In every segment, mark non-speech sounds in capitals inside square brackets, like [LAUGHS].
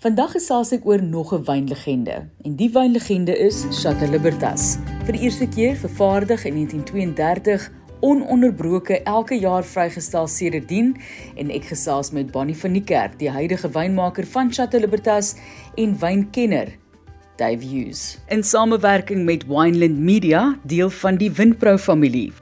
Vandag gesels ek oor nog 'n wynlegende en die wynlegende is Chateau Libertas. Vir die eerste keer vervaardig in 1932, ononderbroke elke jaar vrygestel sedertdien en ek gesels met Bonnie van die Kerk, die huidige wynmaker van Chateau Libertas en wynkenner Dave Hughes. In samewerking met Wineland Media, deel van die Winpro familie.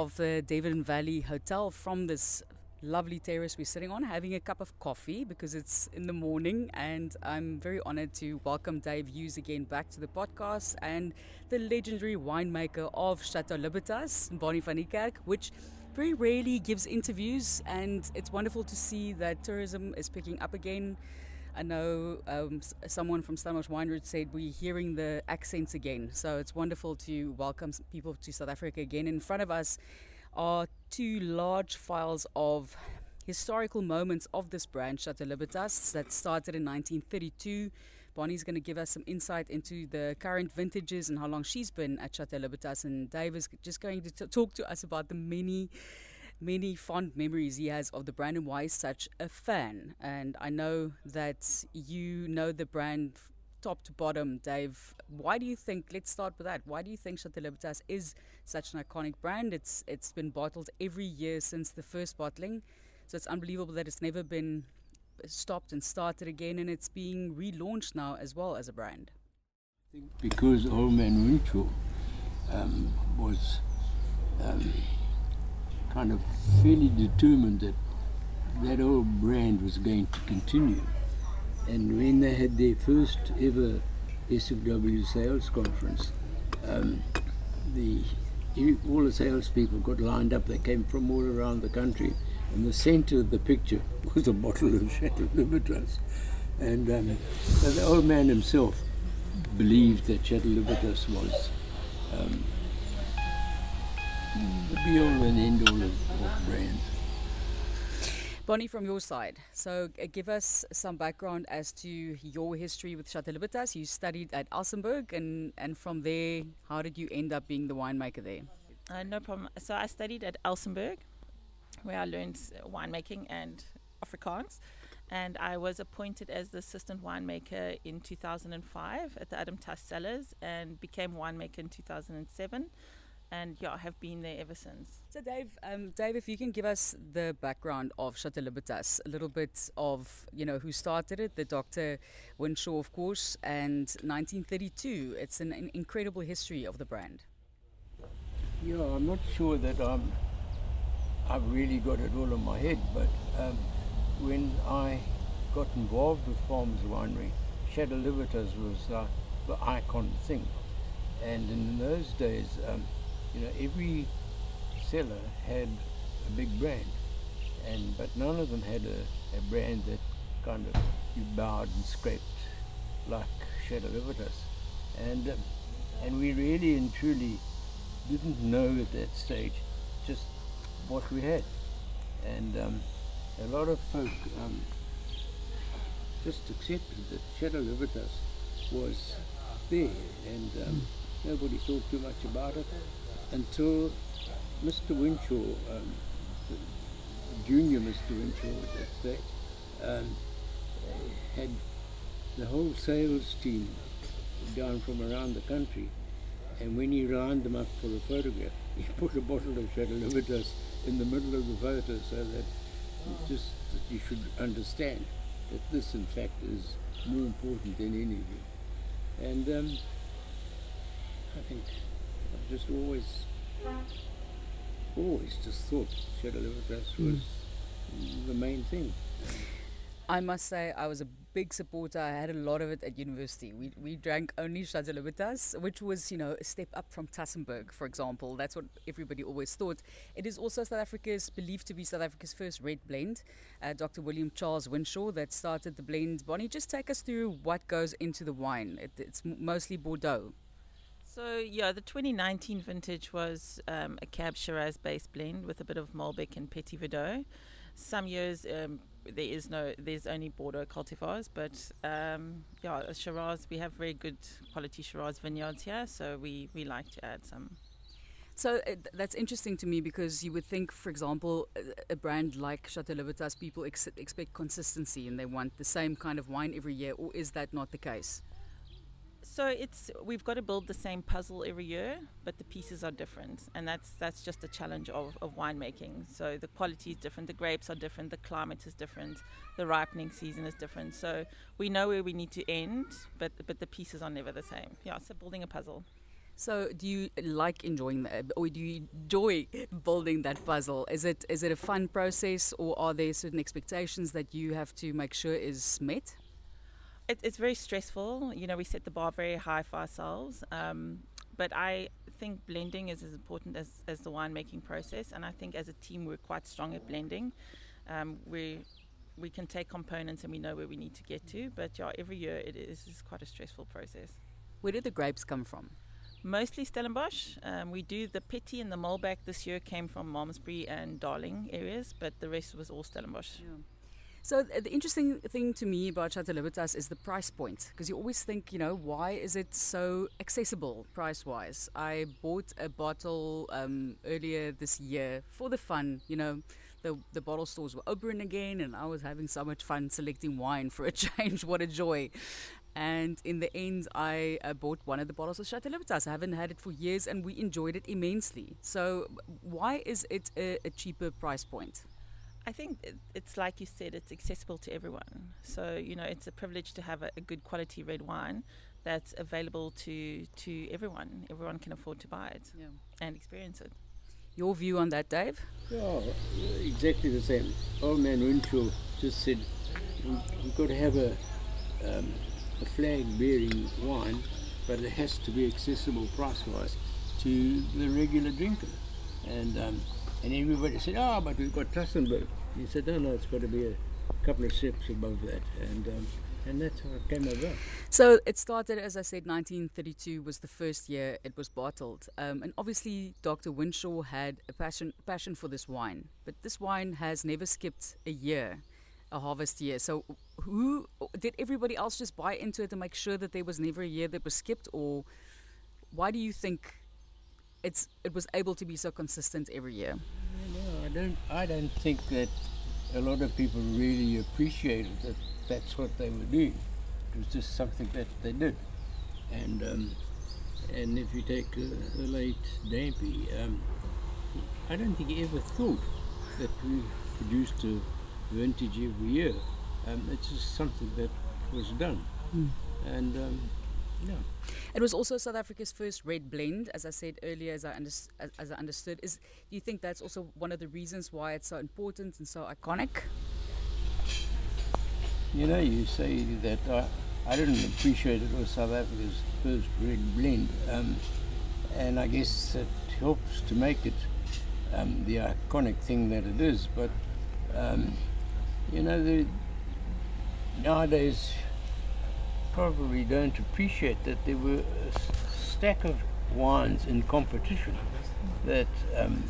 Of the Devon Valley Hotel from this lovely terrace we're sitting on, having a cup of coffee because it's in the morning. And I'm very honored to welcome Dave Hughes again back to the podcast and the legendary winemaker of Chateau Libertas, Bonnie van Niekerk, which very rarely gives interviews. And it's wonderful to see that tourism is picking up again. I know um, someone from Stellenbosch Wine said we're hearing the accents again. So it's wonderful to welcome people to South Africa again. In front of us are two large files of historical moments of this brand, Chateau Libertas, that started in 1932. Bonnie's going to give us some insight into the current vintages and how long she's been at Chateau Libertas. And Dave is just going to talk to us about the many many fond memories he has of the brand and why he's such a fan. And I know that you know the brand top to bottom, Dave. Why do you think? Let's start with that. Why do you think Chateau Libertas is such an iconic brand? It's it's been bottled every year since the first bottling, so it's unbelievable that it's never been stopped and started again, and it's being relaunched now as well as a brand. I think because Old Man Winshaw um, was. Um, kind of fairly determined that that old brand was going to continue. And when they had their first ever SFW sales conference, um, the all the salespeople got lined up. They came from all around the country, and the centre of the picture [LAUGHS] was a bottle of Chateau Libertas. And um, the old man himself believed that Chateau Libertas was um, the be all and end all of, of brands. Bonnie, from your side, so uh, give us some background as to your history with Chateau Libertas. You studied at Elsenburg, and, and from there, how did you end up being the winemaker there? Uh, no problem. So I studied at Elsenburg, where I learned winemaking and Afrikaans. And I was appointed as the assistant winemaker in 2005 at the Adam Tas Cellars and became winemaker in 2007 and yeah, I have been there ever since. So, Dave, um, Dave, if you can give us the background of Chateau Libertas, a little bit of you know who started it, the Dr. Winshaw, of course, and 1932. It's an, an incredible history of the brand. Yeah, I'm not sure that I'm. I've really got it all in my head, but um, when I got involved with Farmers Winery, Chateau Libertas was uh, the icon thing, and in those days. Um, you know, every seller had a big brand, and but none of them had a, a brand that kind of you bowed and scraped like Chateau Libertas, and um, and we really and truly didn't know at that stage just what we had, and um, a lot of folk um, just accepted that Chateau Libertas was there, and um, nobody thought too much about it until Mr. Winshaw, um, junior Mr. Winshaw that stage, um, had the whole sales team down from around the country. And when he lined them up for a photograph, [LAUGHS] he put a bottle of Chateau in the middle of the photo so that just that you should understand that this, in fact, is more important than anything. And um, I think just always, always just thought Chateau Libertas was mm. the main thing. I must say, I was a big supporter. I had a lot of it at university. We, we drank only Chateau Libertas, which was, you know, a step up from Tassenberg, for example. That's what everybody always thought. It is also South Africa's, believed to be South Africa's first red blend. Uh, Dr. William Charles Winshaw that started the blend. Bonnie, just take us through what goes into the wine. It, it's mostly Bordeaux. So yeah, the 2019 vintage was um, a Cab Shiraz based blend with a bit of Malbec and Petit Verdot. Some years um, there is no there's only Bordeaux cultivars, but um, yeah, Shiraz we have very good quality Shiraz vineyards here, so we we like to add some. So uh, that's interesting to me because you would think, for example, a, a brand like Chateau Libertas, people ex- expect consistency and they want the same kind of wine every year, or is that not the case? So it's we've got to build the same puzzle every year, but the pieces are different, and that's that's just a challenge of, of winemaking. So the quality is different, the grapes are different, the climate is different, the ripening season is different. So we know where we need to end, but but the pieces are never the same. Yeah, so building a puzzle. So, do you like enjoying that, or do you enjoy building that puzzle? Is it is it a fun process, or are there certain expectations that you have to make sure is met? It, it's very stressful. You know, we set the bar very high for ourselves. Um, but I think blending is as important as, as the winemaking process. And I think as a team, we're quite strong at blending. Um, we we can take components and we know where we need to get to. But yeah, every year it is, is quite a stressful process. Where did the grapes come from? Mostly Stellenbosch. Um, we do the Petit and the Malbec this year came from Malmesbury and Darling areas, but the rest was all Stellenbosch. Yeah. So the interesting thing to me about Chateau Libertas is the price point, because you always think, you know, why is it so accessible price-wise? I bought a bottle um, earlier this year for the fun, you know. The, the bottle stores were open again, and I was having so much fun selecting wine for a [LAUGHS] change. what a joy! And in the end, I uh, bought one of the bottles of Chateau Libertas. I haven't had it for years, and we enjoyed it immensely. So, why is it a, a cheaper price point? I think it's like you said, it's accessible to everyone. So you know, it's a privilege to have a, a, good quality red wine that's available to to everyone. Everyone can afford to buy it yeah. and experience it. Your view on that, Dave? Yeah, exactly the same. Old man Winshaw just said we've got to have a um, a flag-bearing wine, but it has to be accessible price-wise to the regular drinker. And um, and everybody said, oh, but we've got Tassenberg. He said, no, no, it's got to be a couple of steps above that. And um, and that's how it came about. So it started, as I said, 1932 was the first year it was bottled, um, and obviously Dr. Winshaw had a passion passion for this wine, but this wine has never skipped a year, a harvest year. So who did everybody else just buy into it to make sure that there was never a year that was skipped, or why do you think it's it was able to be so consistent every year? No, I don't. I don't think that a lot of people really appreciated that that's what they were doing. It was just something that they did, and um, and if you take uh, the late Duimpie, um, I don't think he ever thought that we produced a vintage every year. Um, it's just something that was done, mm. and It was also South Africa's first red blend, as I said earlier, as I, under, as, as I understood. Is do you think that's also one of the reasons why it's so important and so iconic? You know, you say that I, I didn't appreciate it was South Africa's first red blend, um, and I guess it helps to make it um, the iconic thing that it is. But um, you know, the, nowadays probably don't appreciate that there were a stack of wines in competition that um,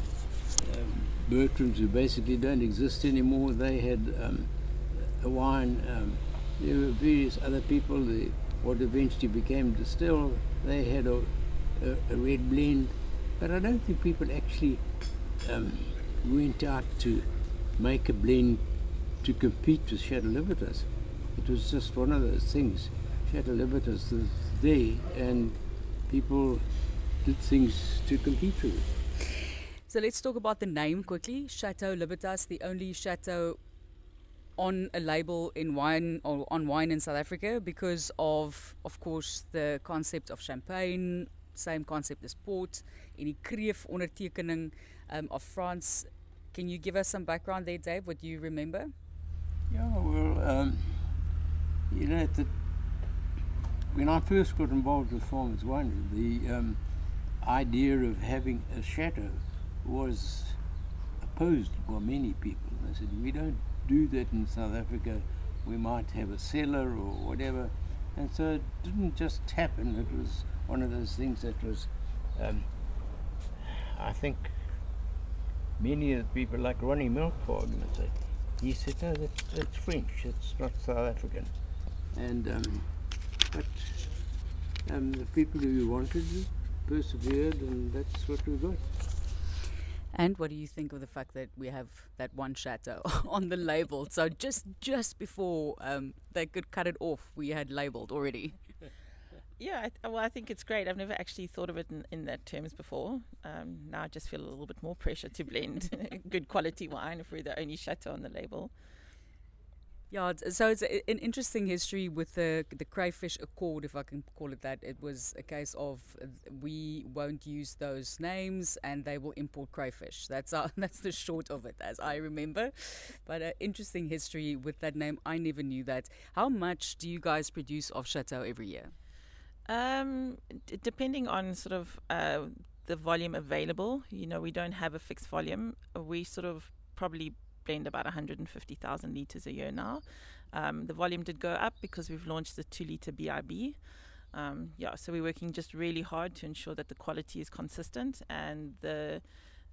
um, Bertram's, who basically don't exist anymore, they had um, a wine. Um, there were various other people, the, what eventually became Distell, they had a, a, a, red blend. But I don't think people actually um, went out to make a blend to compete with Chateau Libertas. It was just one of those things Chateau Libertas this day, and people did things to compete with it. So let's talk about the name quickly. Chateau Libertas, the only chateau on a label in wine or on wine in South Africa because of, of course, the concept of champagne, same concept as port, any kreef ondertekening um, of France. Can you give us some background there, Dave? What do you remember? Yeah, well, um, you know, the when I first got involved with Farmers Winery, the um, idea of having a chateau was opposed by many people. They said, we don't do that in South Africa. We might have a cellar or whatever. And so it didn't just happen. It was one of those things that was, um, I think, many of the people like Ronnie Melck, for argument's sake, he said, no, that's, that's French, it's not South African. And, um, but um, the people who wanted persevered, and that's what we got. And what do you think of the fact that we have that one chateau [LAUGHS] on the label? So just just before um, they could cut it off, we had labeled already. Yeah, I th- well, I think it's great. I've never actually thought of it in, in that terms before. Um, now I just feel a little bit more pressure to blend [LAUGHS] good quality wine if we're the only chateau on the label. Yeah, so it's an interesting history with the the crayfish accord, if I can call it that. It was a case of uh, we won't use those names, and they will import crayfish. That's our, [LAUGHS] that's the short of it, as I remember. But uh, interesting history with that name. I never knew that. How much do you guys produce of Chateau every year? Um, d- depending on sort of uh, the volume available, you know, we don't have a fixed volume. We sort of probably blend about 150,000 liters a year now. Um, the volume did go up because we've launched the two liter BIB. Um, yeah, so we're working just really hard to ensure that the quality is consistent and the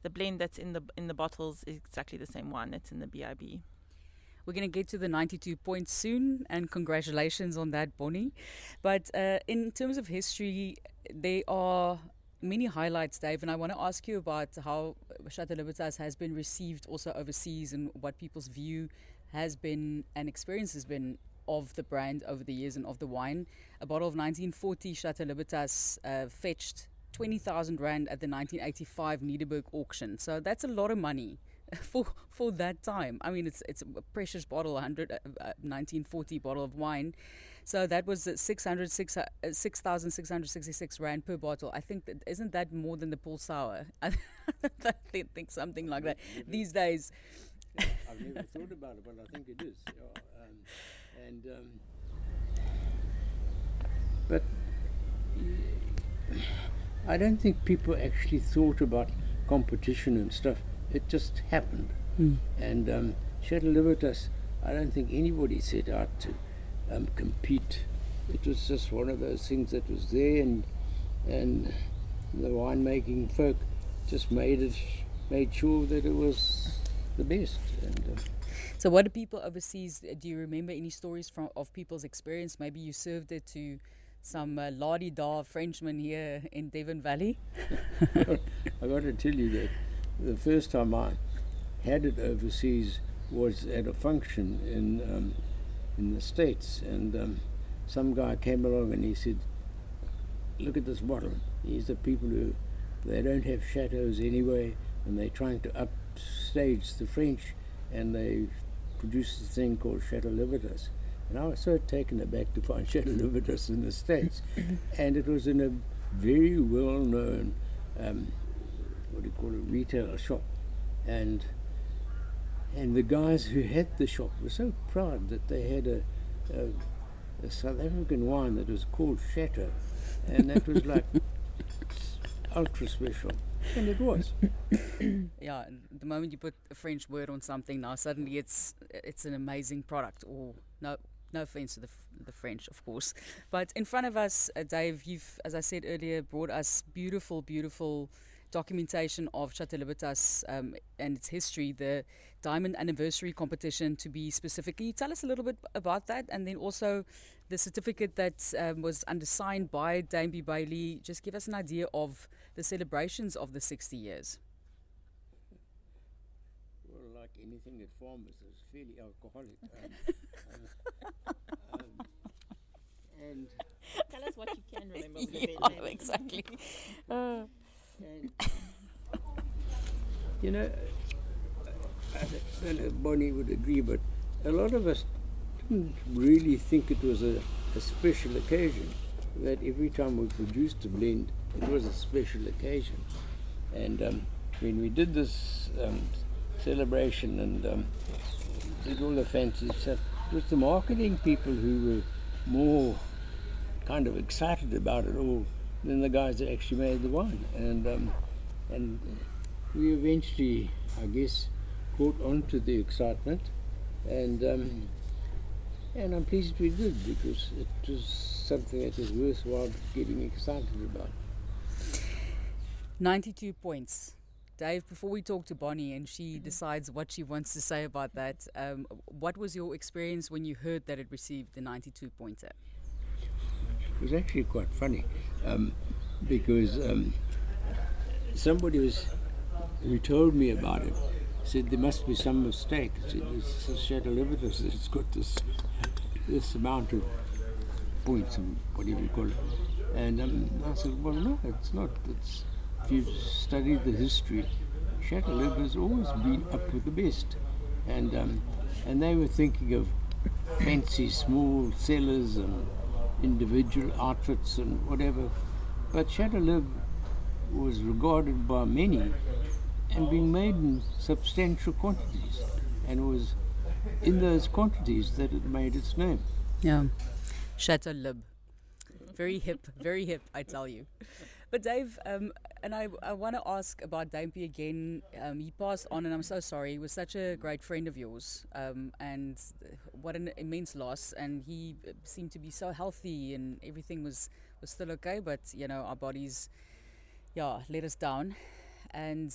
the blend that's in the in the bottles is exactly the same one that's in the BIB. We're going to get to the 92 points soon, and congratulations on that, Bonnie. But uh, in terms of history, there are many highlights, Dave, and I want to ask you about how Chateau Libertas has been received also overseas and what people's view has been and experience has been of the brand over the years and of the wine. A bottle of 1940 Chateau Libertas uh, fetched 20,000 Rand at the 1985 Nederburg auction. So that's a lot of money [LAUGHS] for for that time. I mean, it's it's a precious bottle, 100, uh, uh, 1940 bottle of wine. So that was 600, 6,666 rand per bottle. I think that isn't that more than the Paul Sauer? [LAUGHS] I think something like that. These days. [LAUGHS] I've never thought about it, but I think it is. Yeah, um, and um, but I don't think people actually thought about competition and stuff. It just happened. Mm. And um, Chateau Libertas, I don't think anybody set out to um, compete. It was just one of those things that was there, and and the winemaking folk just made it, made sure that it was the best. And uh, so, what do people overseas? Do you remember any stories from of people's experience? Maybe you served it to some uh, lardy da Frenchman here in Devon Valley. [LAUGHS] I got to tell you that the first time I had it overseas was at a function in um, in the states, and um, some guy came along and he said, "Look at this bottle. These are people who they don't have chateaus anyway, and they're trying to upstage the French, and they produce this thing called Chateau Libertas." And I was so taken aback to find [LAUGHS] Chateau Libertas in the States. and it was in a very well known, um, what do you call it, retail shop. And and the guys who had the shop were so proud that they had a, a, a South African wine that was called Chateau. And that was [LAUGHS] like ultra special. And it was. [COUGHS] yeah, the moment you put a French word on something now, suddenly it's it's an amazing product. Or no, no offense to the, the French, of course. But in front of us, uh, Dave, you've, as I said earlier, brought us beautiful, beautiful documentation of Chateau Libertas um, and its history, the Diamond Anniversary Competition to be specific. Can you tell us a little bit about that? And then also the certificate that um, was undersigned by Duimpie Bayly. Just give us an idea of the celebrations of the 60 years. Well, like anything that farmers is fairly alcoholic. Um, um, and Tell us what you can remember. of the [LAUGHS] yeah, exactly. [LAUGHS] Uh, And, you know, If Bonnie would agree, but a lot of us didn't really think it was a, a special occasion. That every time we produced a blend, it was a special occasion. And um, when we did this um, celebration and um, did all the fancy stuff, it was the marketing people who were more kind of excited about it all than the guys that actually made the wine. And um, and we eventually, I guess, caught on to the excitement, and um, and I'm pleased we did because it was something that is worthwhile getting excited about. 92 points. Dave, before we talk to Bonnie and she Mhm. decides what she wants to say about that, um, what was your experience when you heard that it received the 92 pointer? It was actually quite funny um, because um, somebody was who told me about it said there must be some mistake. Said this is. [LAUGHS] It's got this this amount of points, and whatever you call it. And um, I said, well, no, it's not. It's if you study the history, Chateau Libertas always been up with the best, and um, and they were thinking of fancy small cellars and individual outfits and whatever. But Chateau Lib was regarded by many and being made in substantial quantities, and it was in those quantities that it made its name. Yeah. Chateau Lib. Very hip, very hip, I tell you. But Dave, um, and I, I want to ask about Duimpie again. Um, he passed on, and I'm so sorry. He was such a great friend of yours, um, and what an immense loss. And he uh, seemed to be so healthy, and everything was was still okay. But you know, our bodies, yeah, let us down. And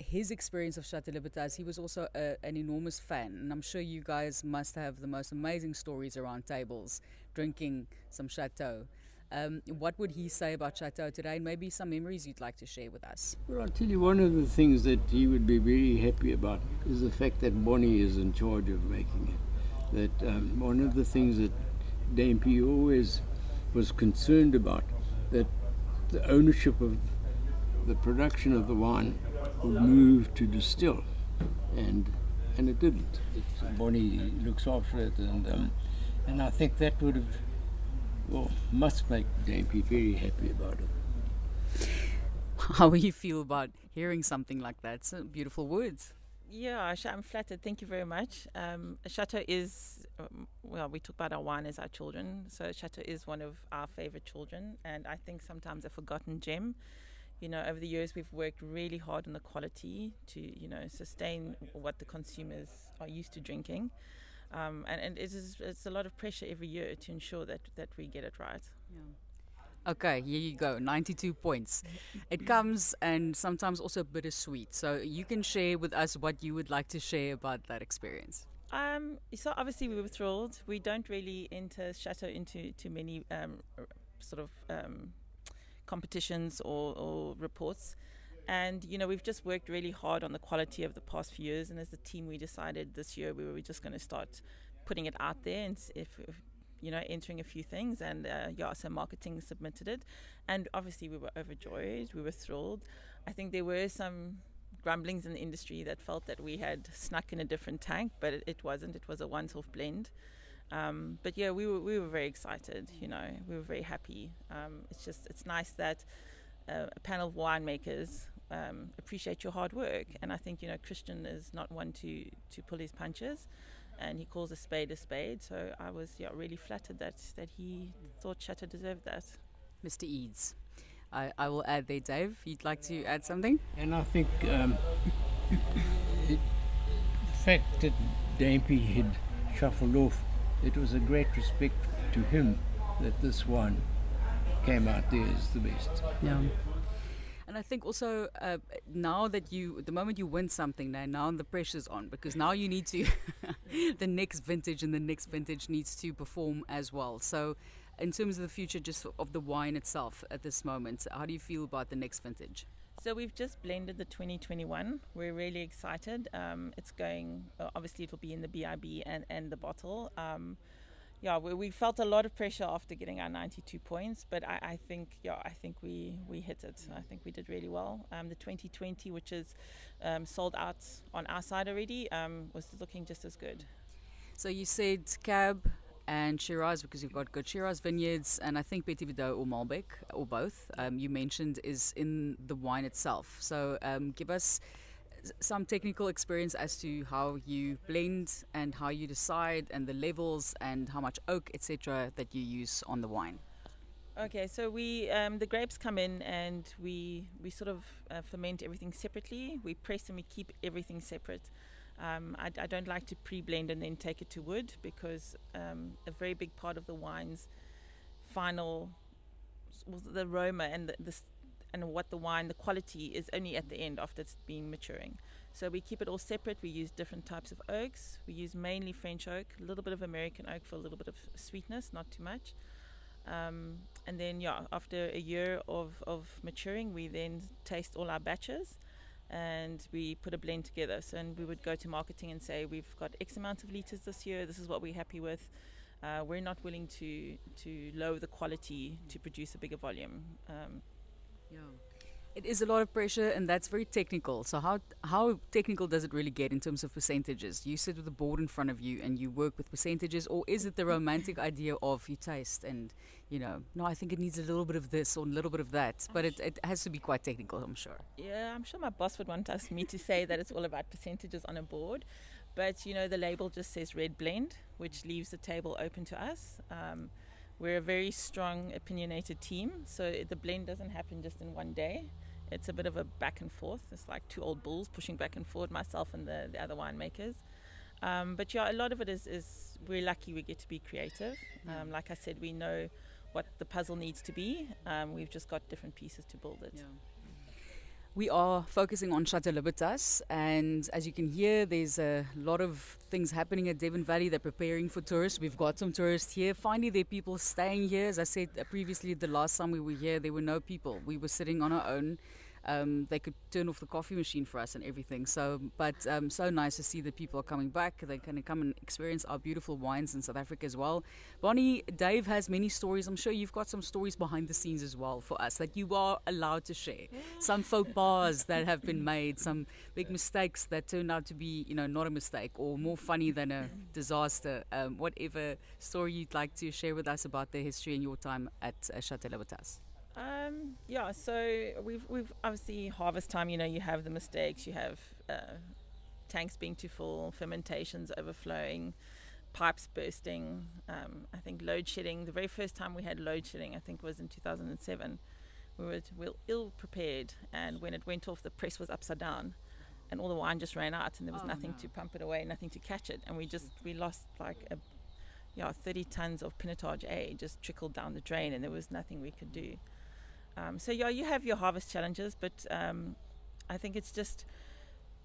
his experience of Chateau Libertas, he was also a, an enormous fan, and I'm sure you guys must have the most amazing stories around tables drinking some Chateau. Um, what would he say about Chateau today, and maybe some memories you'd like to share with us? Well, I'll tell you one of the things that he would be very happy about is the fact that Bonnie is in charge of making it. That um, one of the things that Duimpie always was concerned about, that the ownership of the production of the wine would move to Distell, and and it didn't. It, Bonnie looks after it, and um, and I think that would have, well, must make Duimpie very happy about it. How will you feel about hearing something like that? So beautiful words. Yeah, I'm flattered. Thank you very much. Um, Chateau is, um, well, we talk about our wine as our children. So Chateau is one of our favorite children, and I think sometimes a forgotten gem. You know, over the years we've worked really hard on the quality to, you know, sustain what the consumers are used to drinking, um, and and it is it's a lot of pressure every year to ensure that that we get it right. Okay, here you go. 92 points. [LAUGHS] It comes and sometimes also a bittersweet. So you can share with us what you would like to share about that experience. Um, so obviously we were thrilled. We don't really enter Chateau into too many um, sort of um, competitions or, or reports. And you know we've just worked really hard on the quality of the past few years. And as a team, we decided this year we were just going to start putting it out there and if, you know entering a few things. And uh, yeah, so marketing submitted it, and obviously we were overjoyed. We were thrilled. I think there were some grumblings in the industry that felt that we had snuck in a different tank, but it, it wasn't. It was a once-off blend. Um, but yeah, we were we were very excited. You know, we were very happy. Um, it's just it's nice that uh, a panel of winemakers um, appreciate your hard work, and I think you know Christian is not one to to pull his punches, and he calls a spade a spade. So I was yeah really flattered that that he thought Chateau deserved that. Mr. Eedes. I, I will add there, Dave. You'd like to add something? And I think um, it, [LAUGHS] the fact that Duimpie had shuffled off, it was a great respect to him that this one came out there as the best. Yeah. And I think also uh, now that you, the moment you win something, now now the pressure's on because now you need to, [LAUGHS] the next vintage and the next vintage needs to perform as well. So, in terms of the future, just of the wine itself at this moment, how do you feel about the next vintage? So we've just blended the 2021. We're really excited. Um, it's going. Uh, obviously, it'll be in the BIB and and the bottle. Um, yeah, we, we felt a lot of pressure after getting our 92 points, but I, I think yeah, I think we we hit it. I think we did really well. Um, the 2020, which is um, sold out on our side already, um, was looking just as good. So you said Cab and Shiraz because you've got good Shiraz vineyards, and I think Petit Verdot or Malbec or both. Um, you mentioned is in the wine itself. So um, give us some technical experience as to how you blend and how you decide and the levels and how much oak etc that you use on the wine. Okay, so we um, the grapes come in and we we sort of uh, ferment everything separately. We press and we keep everything separate. Um, I, I don't like to pre-blend and then take it to wood because um, a very big part of the wine's final was the aroma and the, the and what the wine, the quality is only at the end after it's been maturing. So we keep it all separate. We use different types of oaks. We use mainly French oak, a little bit of American oak for a little bit of sweetness, not too much. Um, and then, yeah, after a year of, of maturing, we then taste all our batches and we put a blend together. So, and we would go to marketing and say, we've got X amount of liters this year, this is what we're happy with. Uh, we're not willing to, to lower the quality to produce a bigger volume. Um, yeah. It is a lot of pressure, and that's very technical. So, how how technical does it really get in terms of percentages? You sit with a board in front of you, and you work with percentages, or is it the romantic idea of you taste and you know, no, I think it needs a little bit of this or a little bit of that, but it, it has to be quite technical, I'm sure. Yeah, I'm sure my boss would want us me to say that it's all about percentages on a board, but you know, the label just says red blend, which leaves the table open to us. Um, we're a very strong, opinionated team, so the blend doesn't happen just in one day. It's a bit of a back and forth. It's like two old bulls pushing back and forth, myself and the, the other winemakers. Um, but yeah, a lot of it is, is we're lucky we get to be creative. Um, like I said, we know what the puzzle needs to be. Um, we've just got different pieces to build it. Yeah. We are focusing on Chateau Libertas, and as you can hear, there's a lot of things happening at Devon Valley. They're preparing for tourists. We've got some tourists here. Finally, there are people staying here. As I said uh, previously, the last time we were here, there were no people. We were sitting on our own um, they could turn off the coffee machine for us and everything. So, but um, so nice to see that people are coming back. They can come and experience our beautiful wines in South Africa as well. Bonnie, Dave has many stories. I'm sure you've got some stories behind the scenes as well for us that you are allowed to share. Some faux [LAUGHS] pas that have been made, some big mistakes that turned out to be, you know, not a mistake or more funny than a disaster. Um, whatever story you'd like to share with us about the history and your time at uh, Chateau Libertas. Um, yeah, so we've we've obviously harvest time. You know, you have the mistakes. You have uh, tanks being too full, fermentations overflowing, pipes bursting. Um, I think load shedding. The very first time we had load shedding, I think, was in 2007. We were, we were ill prepared, and when it went off, the press was upside down, and all the wine just ran out, and there was oh nothing no. to pump it away, nothing to catch it, and we just we lost like a yeah 30 tons of Pinotage A just trickled down the drain, and there was nothing we could do. Um, so yeah, you have your harvest challenges, but um, I think it's just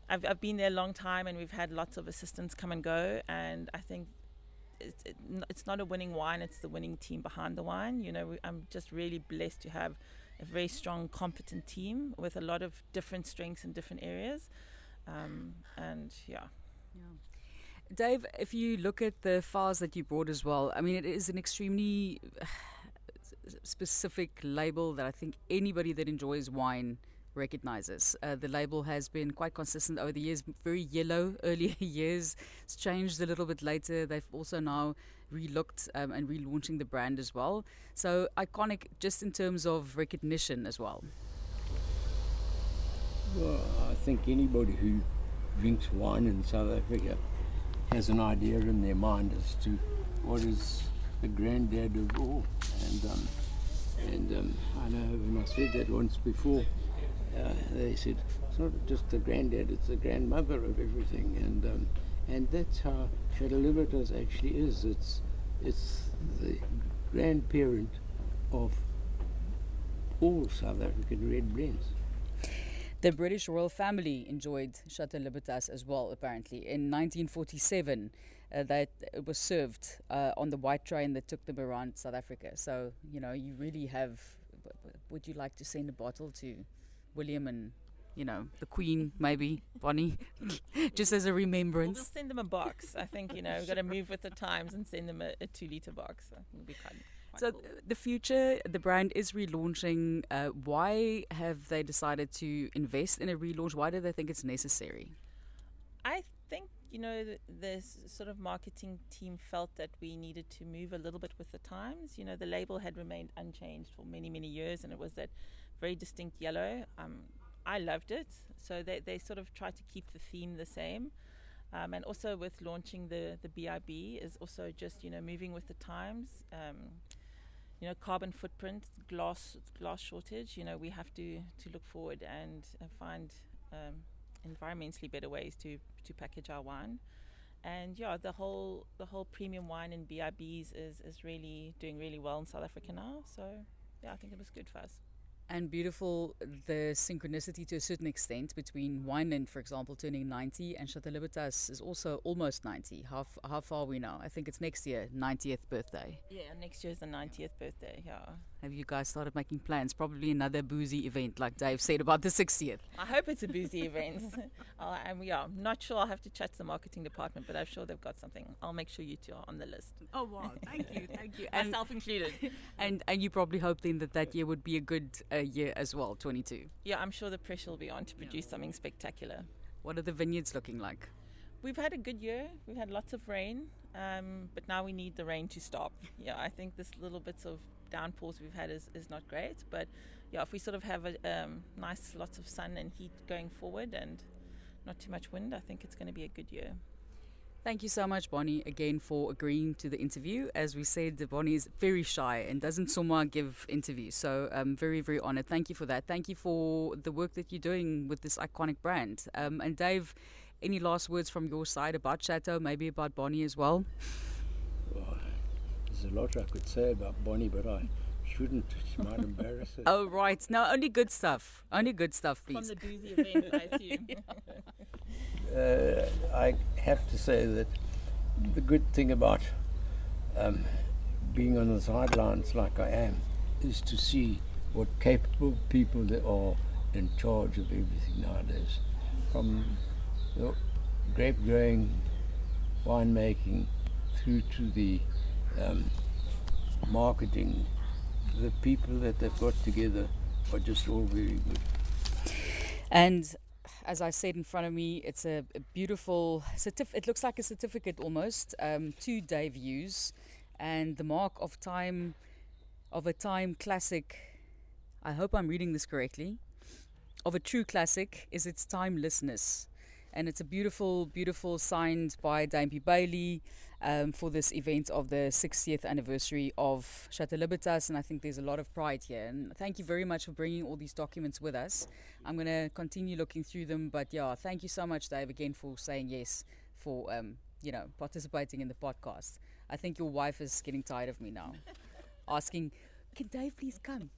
I've, I've been there a long time, and we've had lots of assistants come and go, and I think it's, it, it's not a winning wine; it's the winning team behind the wine. You know, we, I'm just really blessed to have a very strong, competent team with a lot of different strengths in different areas, um, and yeah. Yeah. Dave, if you look at the files that you brought as well, I mean, it is an extremely specific label that I think anybody that enjoys wine recognizes. Uh, the label has been quite consistent over the years, very yellow [LAUGHS] earlier [LAUGHS] years. It's changed a little bit later. They've also now relooked um, and relaunching the brand as well. So iconic just in terms of recognition as well. Well, I think anybody who drinks wine in South Africa has an idea in their mind as to what is the granddad of all. And um, and um, I know when I said that once before, uh, they said it's not just the granddad; it's the grandmother of everything. And um, and that's how Chateau Libertas actually is. It's it's the grandparent of all South African red blends. The British royal family enjoyed Chateau Libertas as well, apparently. In 1947, uh, that it was served uh, on the white train that took them around South Africa. So, you know, you really have. Would you like to send a bottle to William and, you know, the Queen, maybe, Bonnie, [LAUGHS] just as a remembrance? We'll just send them a box. I think, you know, we've got to [LAUGHS] move with the times and send them a, a two litre box. It'll be quite. So cool. the future, the brand is relaunching. Uh, why have they decided to invest in a relaunch? Why do they think it's necessary? I think you know the, the sort of marketing team felt that we needed to move a little bit with the times. You know, the label had remained unchanged for many many years, and it was that very distinct yellow. Um, I loved it, so they they sort of tried to keep the theme the same. Um, and also with launching the the BIB is also just you know moving with the times. Um, you know, carbon footprint, glass glass shortage. You know, we have to to look forward and find um, environmentally better ways to to package our wine. And yeah, the whole the whole premium wine and BIBs is is really doing really well in South Africa now. So yeah, I think it was good for us. And beautiful the synchronicity to a certain extent between Wineland, for example, turning 90 and Chateau Libertas is also almost 90. How, how far are we now? I think it's next year, 90th birthday. Yeah, next year is the 90th birthday. Yeah. Have you guys started making plans? Probably another boozy event, like Dave said about the 60th. I hope it's a boozy event. [LAUGHS] uh, and yeah, I'm not sure. I'll have to chat to the marketing department, but I'm sure they've got something. I'll make sure you two are on the list. Oh, wow. Thank you. Thank you. And Myself included. [LAUGHS] and, and you probably hope then that that year would be a good uh, year as well, 22. Yeah, I'm sure the pressure will be on to produce yeah. something spectacular. What are the vineyards looking like? We've had a good year. We've had lots of rain, um, but now we need the rain to stop. Yeah, I think this little bits of downpours we've had is, is not great. But yeah, if we sort of have a um, nice lots of sun and heat going forward and not too much wind, I think it's going to be a good year. Thank you so much, Bonnie, again for agreeing to the interview. As we said, Bonnie is very shy and doesn't so much give interviews. So I'm very, very honored. Thank you for that. Thank you for the work that you're doing with this iconic brand. Um, and Dave, any last words from your side about Chateau, maybe about Bonnie as well? well there's a lot I could say about Bonnie, but I shouldn't. She might embarrass her. [LAUGHS] Oh, right. No, only good stuff. Only good stuff, please. From the boozy event, I [LAUGHS] assume. uh, I have to say that the good thing about um, being on the sidelines like I am is to see what capable people there are in charge of everything nowadays. From the grape growing, winemaking, through to the um, marketing, the people that they've got together are just all very good. And as I said in front of me, it's a, a beautiful certificate. It looks like a certificate almost um, to Dave Hughes, and the mark of time of a time classic. I hope I'm reading this correctly. Of a true classic is its timelessness, and it's a beautiful, beautiful signed by Duimpie Bayly um, for this event of the 60th anniversary of Chateau Libertas, and I think there's a lot of pride here. And thank you very much for bringing all these documents with us. I'm going to continue looking through them, but yeah, thank you so much, Dave, again for saying yes for um, you know participating in the podcast. I think your wife is getting tired of me now, [LAUGHS] asking, "Can Dave please come?"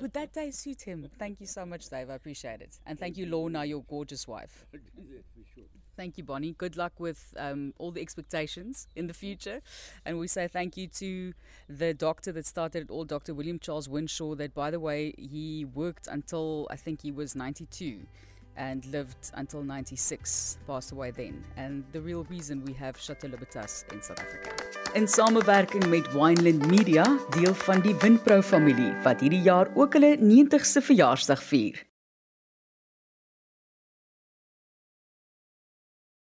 Would that day suit him? Thank you so much, Dave. I appreciate it, and thank you, Lorna, your gorgeous wife. [LAUGHS] Thank you, Bonnie. Good luck with um, all the expectations in the future. And we say thank you to the doctor that started it all, Dr. William Charles Winshaw, that, by the way, he worked until I think he was 92 and lived until 96, passed away then. And the real reason we have Chateau Libertas in South Africa. In samewerking met Wineland Media, deel van die Vinpro familie wat hierdie jaar ook hulle 90ste verjaarsdag vier.